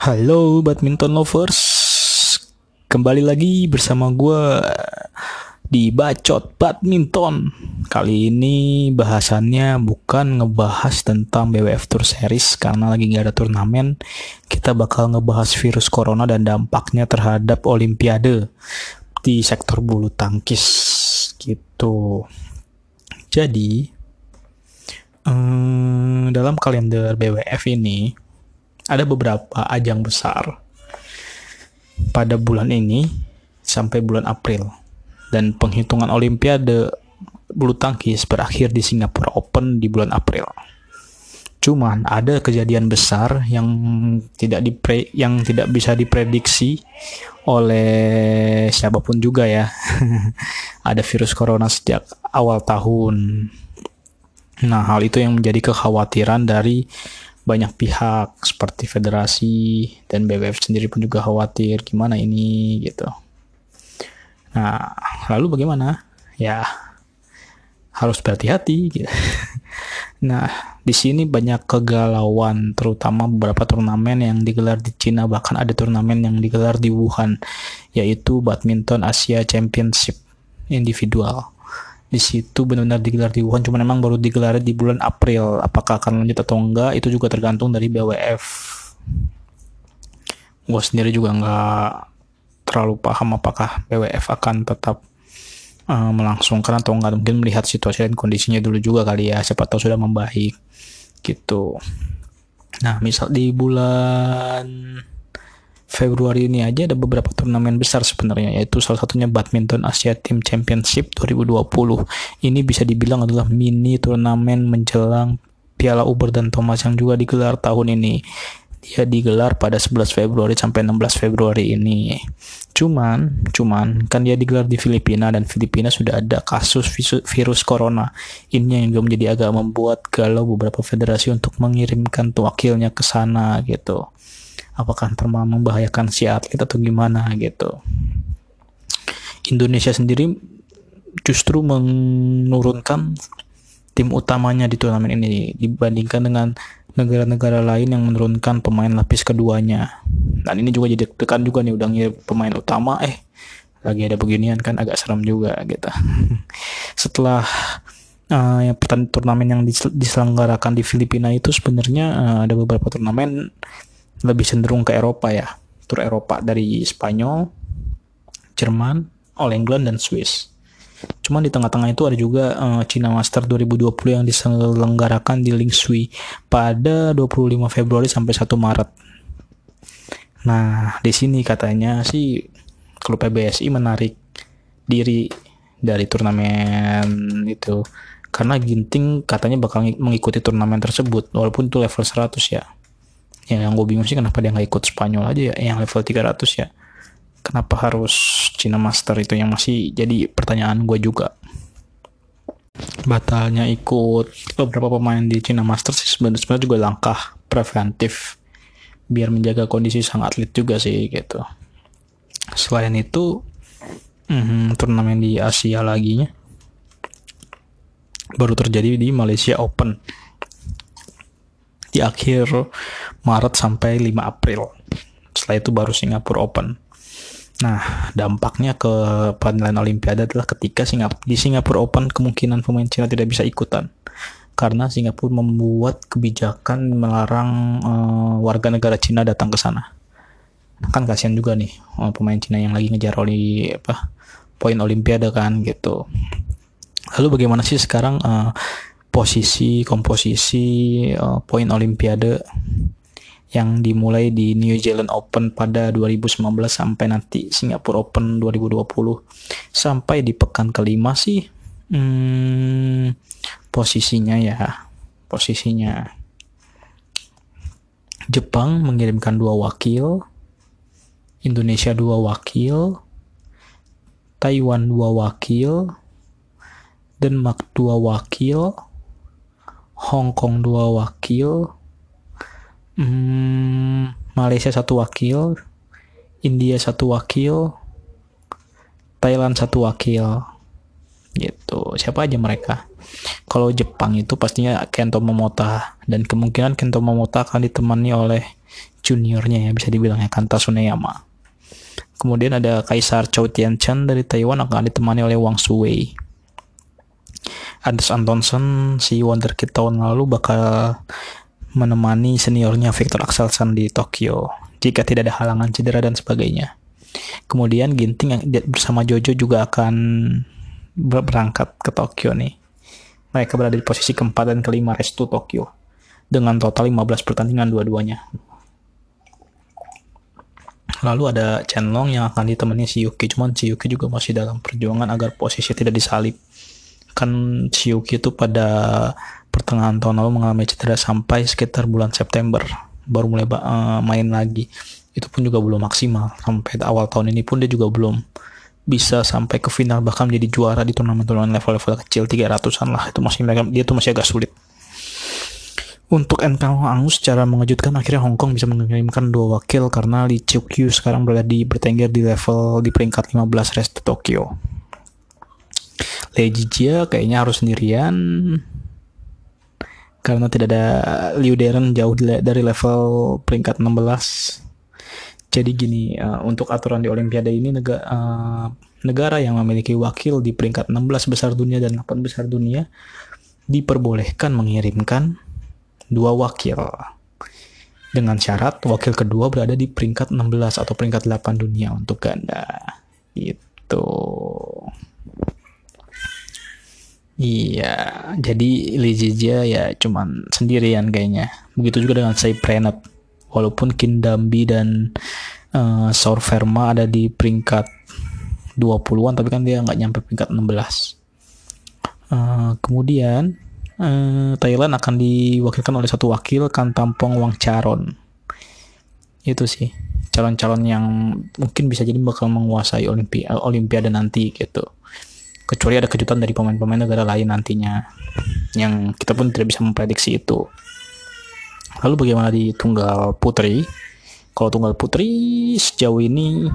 Halo badminton lovers, kembali lagi bersama gue di Bacot Badminton. Kali ini bahasannya bukan ngebahas tentang BWF Tour Series karena lagi gak ada turnamen. Kita bakal ngebahas virus corona dan dampaknya terhadap Olimpiade di sektor bulu tangkis gitu. Jadi eh, dalam kalender BWF ini ada beberapa ajang besar pada bulan ini sampai bulan April dan penghitungan Olimpiade bulu tangkis berakhir di Singapura Open di bulan April. Cuman ada kejadian besar yang tidak dipre yang tidak bisa diprediksi oleh siapa pun juga ya. ada virus corona sejak awal tahun. Nah, hal itu yang menjadi kekhawatiran dari banyak pihak seperti federasi dan BWF sendiri pun juga khawatir gimana ini gitu. Nah, lalu bagaimana? Ya harus berhati-hati gitu. Nah, di sini banyak kegalauan terutama beberapa turnamen yang digelar di Cina bahkan ada turnamen yang digelar di Wuhan yaitu Badminton Asia Championship individual di situ benar-benar digelar di Wuhan cuma memang baru digelar di bulan April. Apakah akan lanjut atau enggak itu juga tergantung dari BWF gue sendiri juga nggak terlalu paham apakah BWF akan tetap uh, melangsungkan atau enggak. Mungkin melihat situasi dan kondisinya dulu juga kali ya siapa tahu sudah membaik gitu. Nah misal di bulan Februari ini aja ada beberapa turnamen besar sebenarnya yaitu salah satunya Badminton Asia Team Championship 2020. Ini bisa dibilang adalah mini turnamen menjelang Piala Uber dan Thomas yang juga digelar tahun ini. Dia digelar pada 11 Februari sampai 16 Februari ini. Cuman, cuman kan dia digelar di Filipina dan Filipina sudah ada kasus virus corona. Ini yang juga menjadi agak membuat galau beberapa federasi untuk mengirimkan wakilnya ke sana gitu apakah terlalu membahayakan si atlet atau gimana gitu. Indonesia sendiri justru menurunkan tim utamanya di turnamen ini dibandingkan dengan negara-negara lain yang menurunkan pemain lapis keduanya. Dan ini juga jadi tekan juga nih udah ngirim pemain utama eh lagi ada beginian kan agak serem juga gitu. Setelah uh, yang pertandingan turnamen yang diselenggarakan di Filipina itu sebenarnya uh, ada beberapa turnamen lebih cenderung ke Eropa ya. Tur Eropa dari Spanyol Jerman All England dan Swiss. Cuman di tengah-tengah itu ada juga uh, China Master 2020 yang diselenggarakan di Lingshui pada 25 Februari sampai 1 Maret. Nah di sini katanya sih klub PBSI menarik diri dari turnamen itu. Karena Ginting katanya bakal mengikuti turnamen tersebut walaupun itu level 100 ya ya yang gue bingung sih kenapa dia nggak ikut Spanyol aja ya yang level 300 ya. Kenapa harus Cina Master itu yang masih jadi pertanyaan gue juga. Batalnya ikut beberapa pemain di Cina Master sih sebenarnya juga langkah preventif biar menjaga kondisi sang atlet juga sih gitu. Selain itu hmm, turnamen di Asia lagi nya baru terjadi di Malaysia Open di akhir Maret sampai 5 April. Setelah itu baru Singapura Open. Nah, dampaknya ke penilaian Olimpiade adalah ketika Singapura, di Singapura Open kemungkinan pemain Cina tidak bisa ikutan. Karena Singapura membuat kebijakan melarang uh, warga negara Cina datang ke sana. Kan kasihan juga nih uh, pemain Cina yang lagi ngejar oli apa poin Olimpiade kan gitu. Lalu bagaimana sih sekarang uh, posisi komposisi uh, poin Olimpiade yang dimulai di New Zealand Open pada 2019 sampai nanti Singapore Open 2020 sampai di pekan kelima sih hmm, posisinya ya posisinya. Jepang mengirimkan dua wakil Indonesia dua wakil Taiwan dua wakil Denmark dua wakil Hong Kong dua wakil hmm, Malaysia satu wakil India satu wakil Thailand satu wakil gitu siapa aja mereka kalau Jepang itu pastinya Kento Momota dan kemungkinan Kento Momota akan ditemani oleh juniornya ya bisa dibilang ya Kanta Suneyama. Kemudian ada Kaisar Chou Tianchen dari Taiwan akan ditemani oleh Wang Shuwei. Anders Antonsen si wonderkid tahun lalu bakal menemani seniornya Victor Axelsen di Tokyo jika tidak ada halangan cedera dan sebagainya. Kemudian Ginting yang bersama Jojo juga akan berangkat ke Tokyo nih. Mereka berada di posisi keempat dan kelima Restu Tokyo dengan total 15 pertandingan dua-duanya. Lalu ada Chenlong yang akan ditemani si Yuki, cuman si Yuki juga masih dalam perjuangan agar posisi tidak disalip. Kan si Yuki itu pada pertengahan tahun lalu mengalami cedera sampai sekitar bulan September. Baru mulai uh, main lagi. Itu pun juga belum maksimal. Sampai awal tahun ini pun dia juga belum bisa sampai ke final bahkan menjadi juara di turnamen-turnamen level-level kecil 300-an lah. Itu masih dia tuh masih agak sulit. Untuk NK Angus secara mengejutkan akhirnya Hong Kong bisa mengirimkan dua wakil karena Lee Chiu sekarang berada di bertengger di level di peringkat 15 rest Tokyo. Lee Jijia kayaknya harus sendirian karena tidak ada Liu Deren jauh dari level peringkat 16 jadi gini, uh, untuk aturan di Olimpiade ini negara, uh, eh, negara yang memiliki wakil di peringkat 16 besar dunia dan 8 besar dunia diperbolehkan mengirimkan dua wakil. Dengan syarat wakil kedua berada di peringkat 16 atau peringkat 8 dunia untuk ganda. Itu. Iya, jadi Lijija ya cuman sendirian kayaknya. Begitu juga dengan Sai Prenat walaupun Kindambi dan uh, Saur Verma ada di peringkat 20-an tapi kan dia nggak nyampe peringkat 16 uh, eh, kemudian uh, Thailand akan diwakilkan oleh satu wakil Kan Tampong Wang Charon itu sih calon-calon yang mungkin bisa jadi bakal menguasai Olimpi Olimpiade nanti gitu kecuali ada kejutan dari pemain-pemain negara lain nantinya yang kita pun tidak bisa memprediksi itu Lalu bagaimana di tunggal putri? Kalau tunggal putri sejauh ini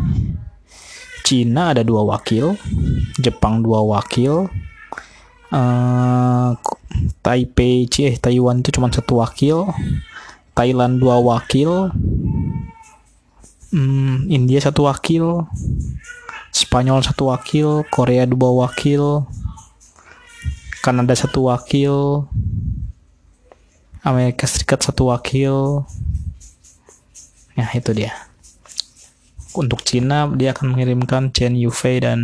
Cina ada dua wakil, Jepang dua wakil, uh, Taipei, eh Taiwan itu cuma satu wakil, Thailand dua wakil, hmm, India satu wakil, Spanyol satu wakil, Korea dua wakil, Kanada satu wakil, Amerika Serikat satu wakil. Ya itu dia. Untuk Cina dia akan mengirimkan Chen Yufei dan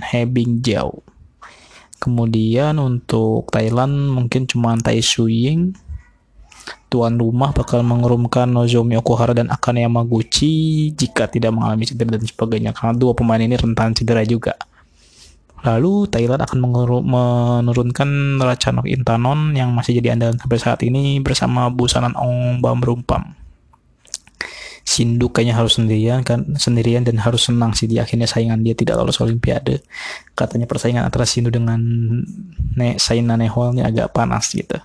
He Bingjiao kemudian untuk Thailand mungkin cuma Tai Ying tuan rumah bakal mengurumkan Nozomi Okuhara dan Akane Yamaguchi jika tidak mengalami cedera dan sebagainya karena dua pemain ini rentan cedera juga Lalu Thailand akan menurunkan Ratchanok Intanon yang masih jadi andalan sampai saat ini bersama Busanan Ong Bam Rumpam. Sinduk kayaknya harus sendirian kan sendirian dan harus senang sih di akhirnya saingan dia tidak lolos Olimpiade. Katanya persaingan antara Sindu dengan ne Saina ini agak panas gitu.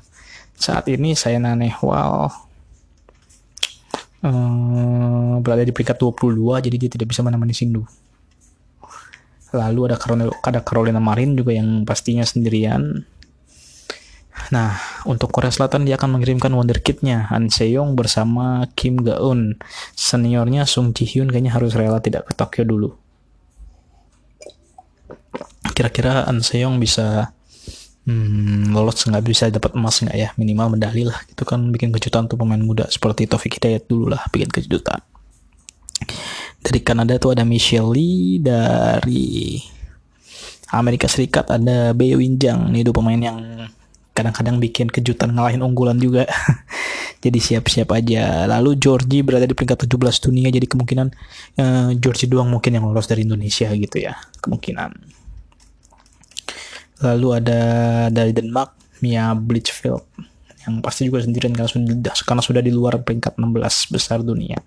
Saat ini Saina Nehwal um, berada di peringkat 22 jadi dia tidak bisa menemani Sindu lalu ada Carolina, ada Carolina Marin juga yang pastinya sendirian Nah, untuk Korea Selatan dia akan mengirimkan wonderkidnya Han Seyong bersama Kim Ga-eun. Seniornya Sung Ji Hyun kayaknya harus rela tidak ke Tokyo dulu. Kira-kira Han Seyong bisa hmm, lolos nggak bisa dapat emas nggak ya? Minimal medali lah. Itu kan bikin kejutan tuh pemain muda. Seperti Taufik Hidayat dulu lah bikin kejutan. Dari Kanada tuh ada Michelle Lee dari Amerika Serikat ada Bae Winjang nih dua pemain yang kadang-kadang bikin kejutan ngalahin unggulan juga. Jadi siap-siap aja. Lalu Georgie berada di peringkat 17 dunia. Jadi kemungkinan uh, Georgie doang mungkin yang lolos dari Indonesia gitu ya. Kemungkinan lalu ada dari Denmark Mia Blichfeld yang pasti juga sendirian karena sudah karena sudah di luar peringkat 16 besar dunia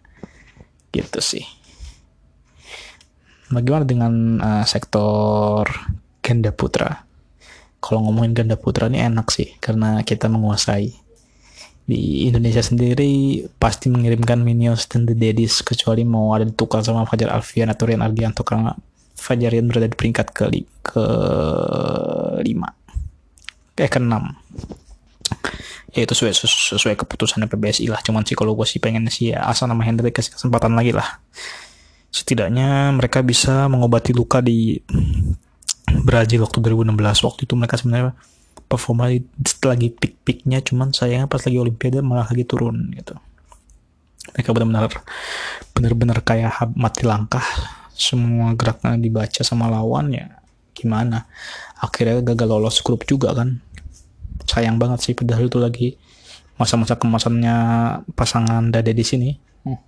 gitu sih Bagaimana dengan uh, sektor ganda putra? Kalau ngomongin ganda putra ini enak sih karena kita menguasai. Di Indonesia sendiri pasti mengirimkan Minions dan The Daddies kecuali mau ada ditukar sama Fajar Alfian atau Rian Ardianto karena Fajar Rian berada di peringkat ke ke lima. Eh ke enam. Ya itu sesuai, sesuai keputusan PBSI lah. Cuman sih kalau gue sih pengen sih ya asal nama Hendrik kasih kesempatan lagi lah. Setidaknya mereka bisa mengobati luka di Brazil waktu 2016 waktu itu mereka sebenarnya performa lagi peak-peaknya. Cuman sayangnya pas lagi Olimpiade malah lagi turun gitu. Mereka benar-benar benar-benar kayak mati langkah semua geraknya dibaca sama lawan ya gimana akhirnya gagal lolos grup juga kan sayang banget sih padahal itu lagi masa-masa kemasannya pasangan dade di sini hmm.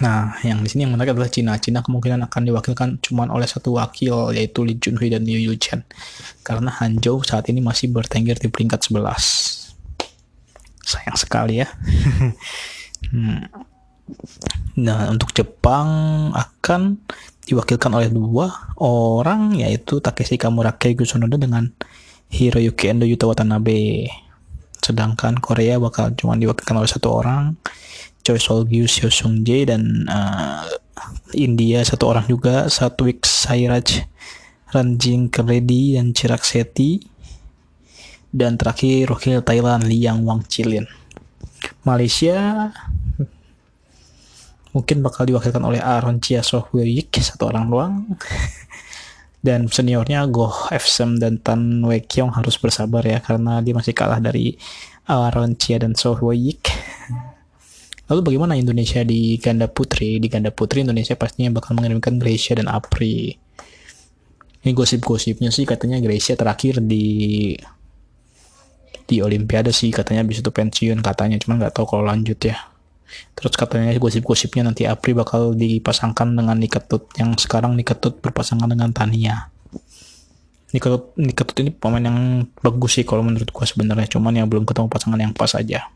Nah, yang di sini yang menarik adalah Cina. Cina kemungkinan akan diwakilkan cuma oleh satu wakil yaitu Li Junhui dan Liu Yuchen. Karena Hangzhou saat ini masih bertengger di peringkat 11. Sayang sekali ya. hmm. Nah, untuk Jepang akan diwakilkan oleh dua orang yaitu Takeshi Kamurake Kusunoda dengan Hiroyuki Endo Yuta Watanabe. Sedangkan Korea bakal cuma diwakilkan oleh satu orang, Choi Sol Gyu, Seo Sung Jae dan uh, India satu orang juga, Satwik Sairaj, Ranjing Keredi dan Chirag Seti. Dan terakhir wakil Thailand Liang Wang Chilin. Malaysia mungkin bakal diwakilkan oleh Aaron Chia Sohwyik satu orang doang dan seniornya Goh Efsem dan Tan Wei Kyong harus bersabar ya karena dia masih kalah dari Aaron Chia dan Soh Yik. Lalu bagaimana Indonesia di ganda putri? Di ganda putri Indonesia pastinya bakal mengirimkan Gracia dan Apri. Ini gosip-gosipnya sih katanya Gracia terakhir di di Olimpiade sih katanya bisa tuh pensiun katanya cuman nggak tahu kalau lanjut ya. Terus katanya gosip-gosipnya nanti Apri bakal dipasangkan dengan Niketut yang sekarang Niketut berpasangan dengan Tania. Niketut, Niketut ini pemain yang bagus sih kalau menurut gua sebenarnya, cuman yang belum ketemu pasangan yang pas aja.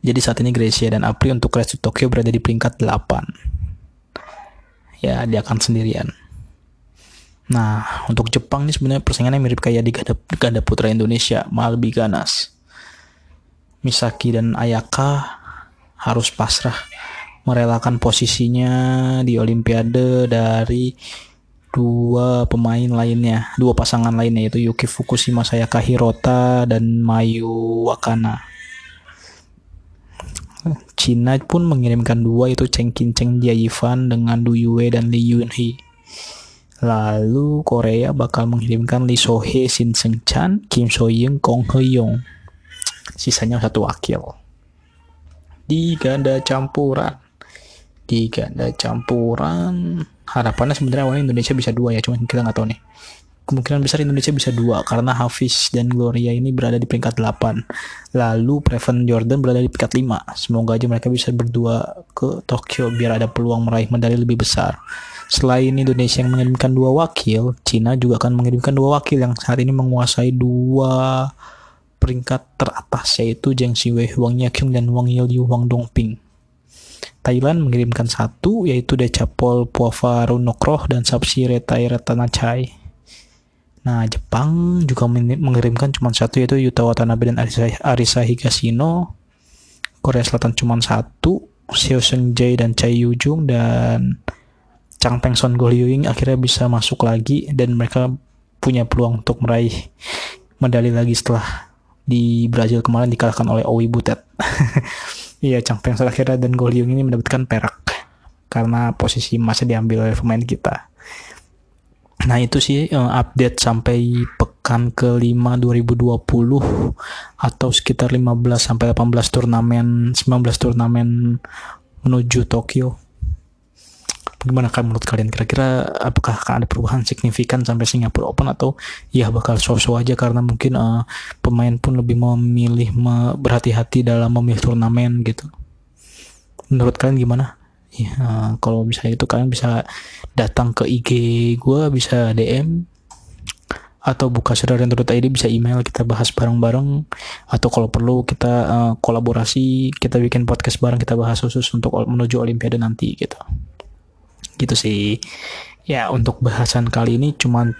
Jadi saat ini Gracia dan Apri untuk Race to Tokyo berada di peringkat 8. Ya, dia akan sendirian. Nah, untuk Jepang ini sebenarnya persaingannya mirip kayak di ganda, ganda putra Indonesia, malah lebih ganas. Misaki dan Ayaka harus pasrah merelakan posisinya di Olimpiade dari dua pemain lainnya, dua pasangan lainnya yaitu Yuki Fukushima Sayaka Hirota dan Mayu Wakana. Cina pun mengirimkan dua itu Cheng Kin Cheng Jiayifan dengan Du Yue dan Lee Yunhee. Lalu Korea bakal mengirimkan Lee Sohee, Shin Seung Chan, Kim So Young, Kong He Yong. Sisanya satu wakil di ganda campuran. Di ganda campuran. Harapannya sebenarnya awalnya Indonesia bisa dua ya cuman kita nggak tahu nih. Kemungkinan besar Indonesia bisa dua karena Hafiz dan Gloria ini berada di peringkat 8 lalu Preven Jordan berada di peringkat 5 semoga aja mereka bisa berdua ke Tokyo biar ada peluang meraih medali lebih besar. Selain Indonesia yang mengirimkan dua wakil, Cina juga akan mengirimkan dua wakil yang saat ini menguasai dua peringkat teratas yaitu Zheng Xiwei, Wang Yakyung, dan Wang Yiliu, Wang Dongping. Thailand mengirimkan satu yaitu Decapol Puava Runokroh dan Sapsi Retai Retanachai. Nah, Jepang juga mengirimkan cuma satu yaitu Yuta Watanabe dan Arisa, Higashino. Korea Selatan cuma satu, Seo Seung Jae dan Chai Yujung dan Chang Peng Son Go akhirnya bisa masuk lagi dan mereka punya peluang untuk meraih medali lagi setelah di Brazil kemarin dikalahkan oleh Owi Butet. Iya, Chang Peng akhirnya dan Goliung ini mendapatkan perak karena posisi masih diambil oleh pemain kita. Nah itu sih uh, update sampai pekan kelima 2020 atau sekitar 15 sampai 18 turnamen 19 turnamen menuju Tokyo Gimana kan menurut kalian kira-kira apakah akan ada perubahan signifikan sampai Singapura Open atau ya bakal so-so aja karena mungkin uh, pemain pun lebih memilih me berhati-hati dalam memilih turnamen gitu. Menurut kalian gimana? Ya, uh, kalau bisa itu kalian bisa datang ke IG gue bisa DM atau buka ID bisa email kita bahas bareng-bareng atau kalau perlu kita uh, kolaborasi kita bikin podcast bareng kita bahas khusus untuk menuju Olimpiade nanti gitu gitu sih ya untuk bahasan kali ini cuman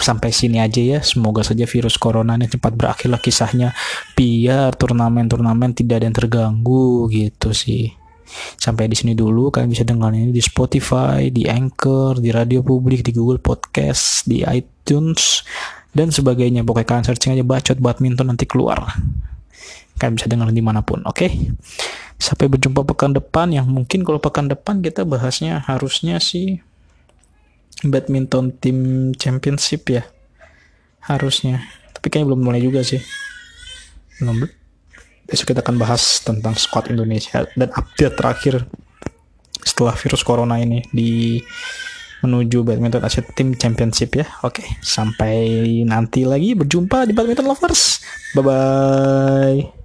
sampai sini aja ya semoga saja virus corona ini cepat berakhir lah kisahnya biar turnamen-turnamen tidak ada yang terganggu gitu sih Sampai di sini dulu kalian bisa dengar ini di Spotify, di Anchor, di Radio Publik, di Google Podcast, di iTunes dan sebagainya. Pokoknya kalian searching aja bacot badminton nanti keluar. Kalian bisa dengar di mana pun, oke? Okay? Sampai berjumpa pekan depan yang mungkin kalau pekan depan kita bahasnya harusnya sih badminton tim championship ya harusnya tapi kayaknya belum mulai juga sih belum besok kita akan bahas tentang squad Indonesia dan update terakhir setelah virus corona ini di menuju badminton Asia Team Championship ya. Oke, sampai nanti lagi berjumpa di Badminton Lovers. Bye bye.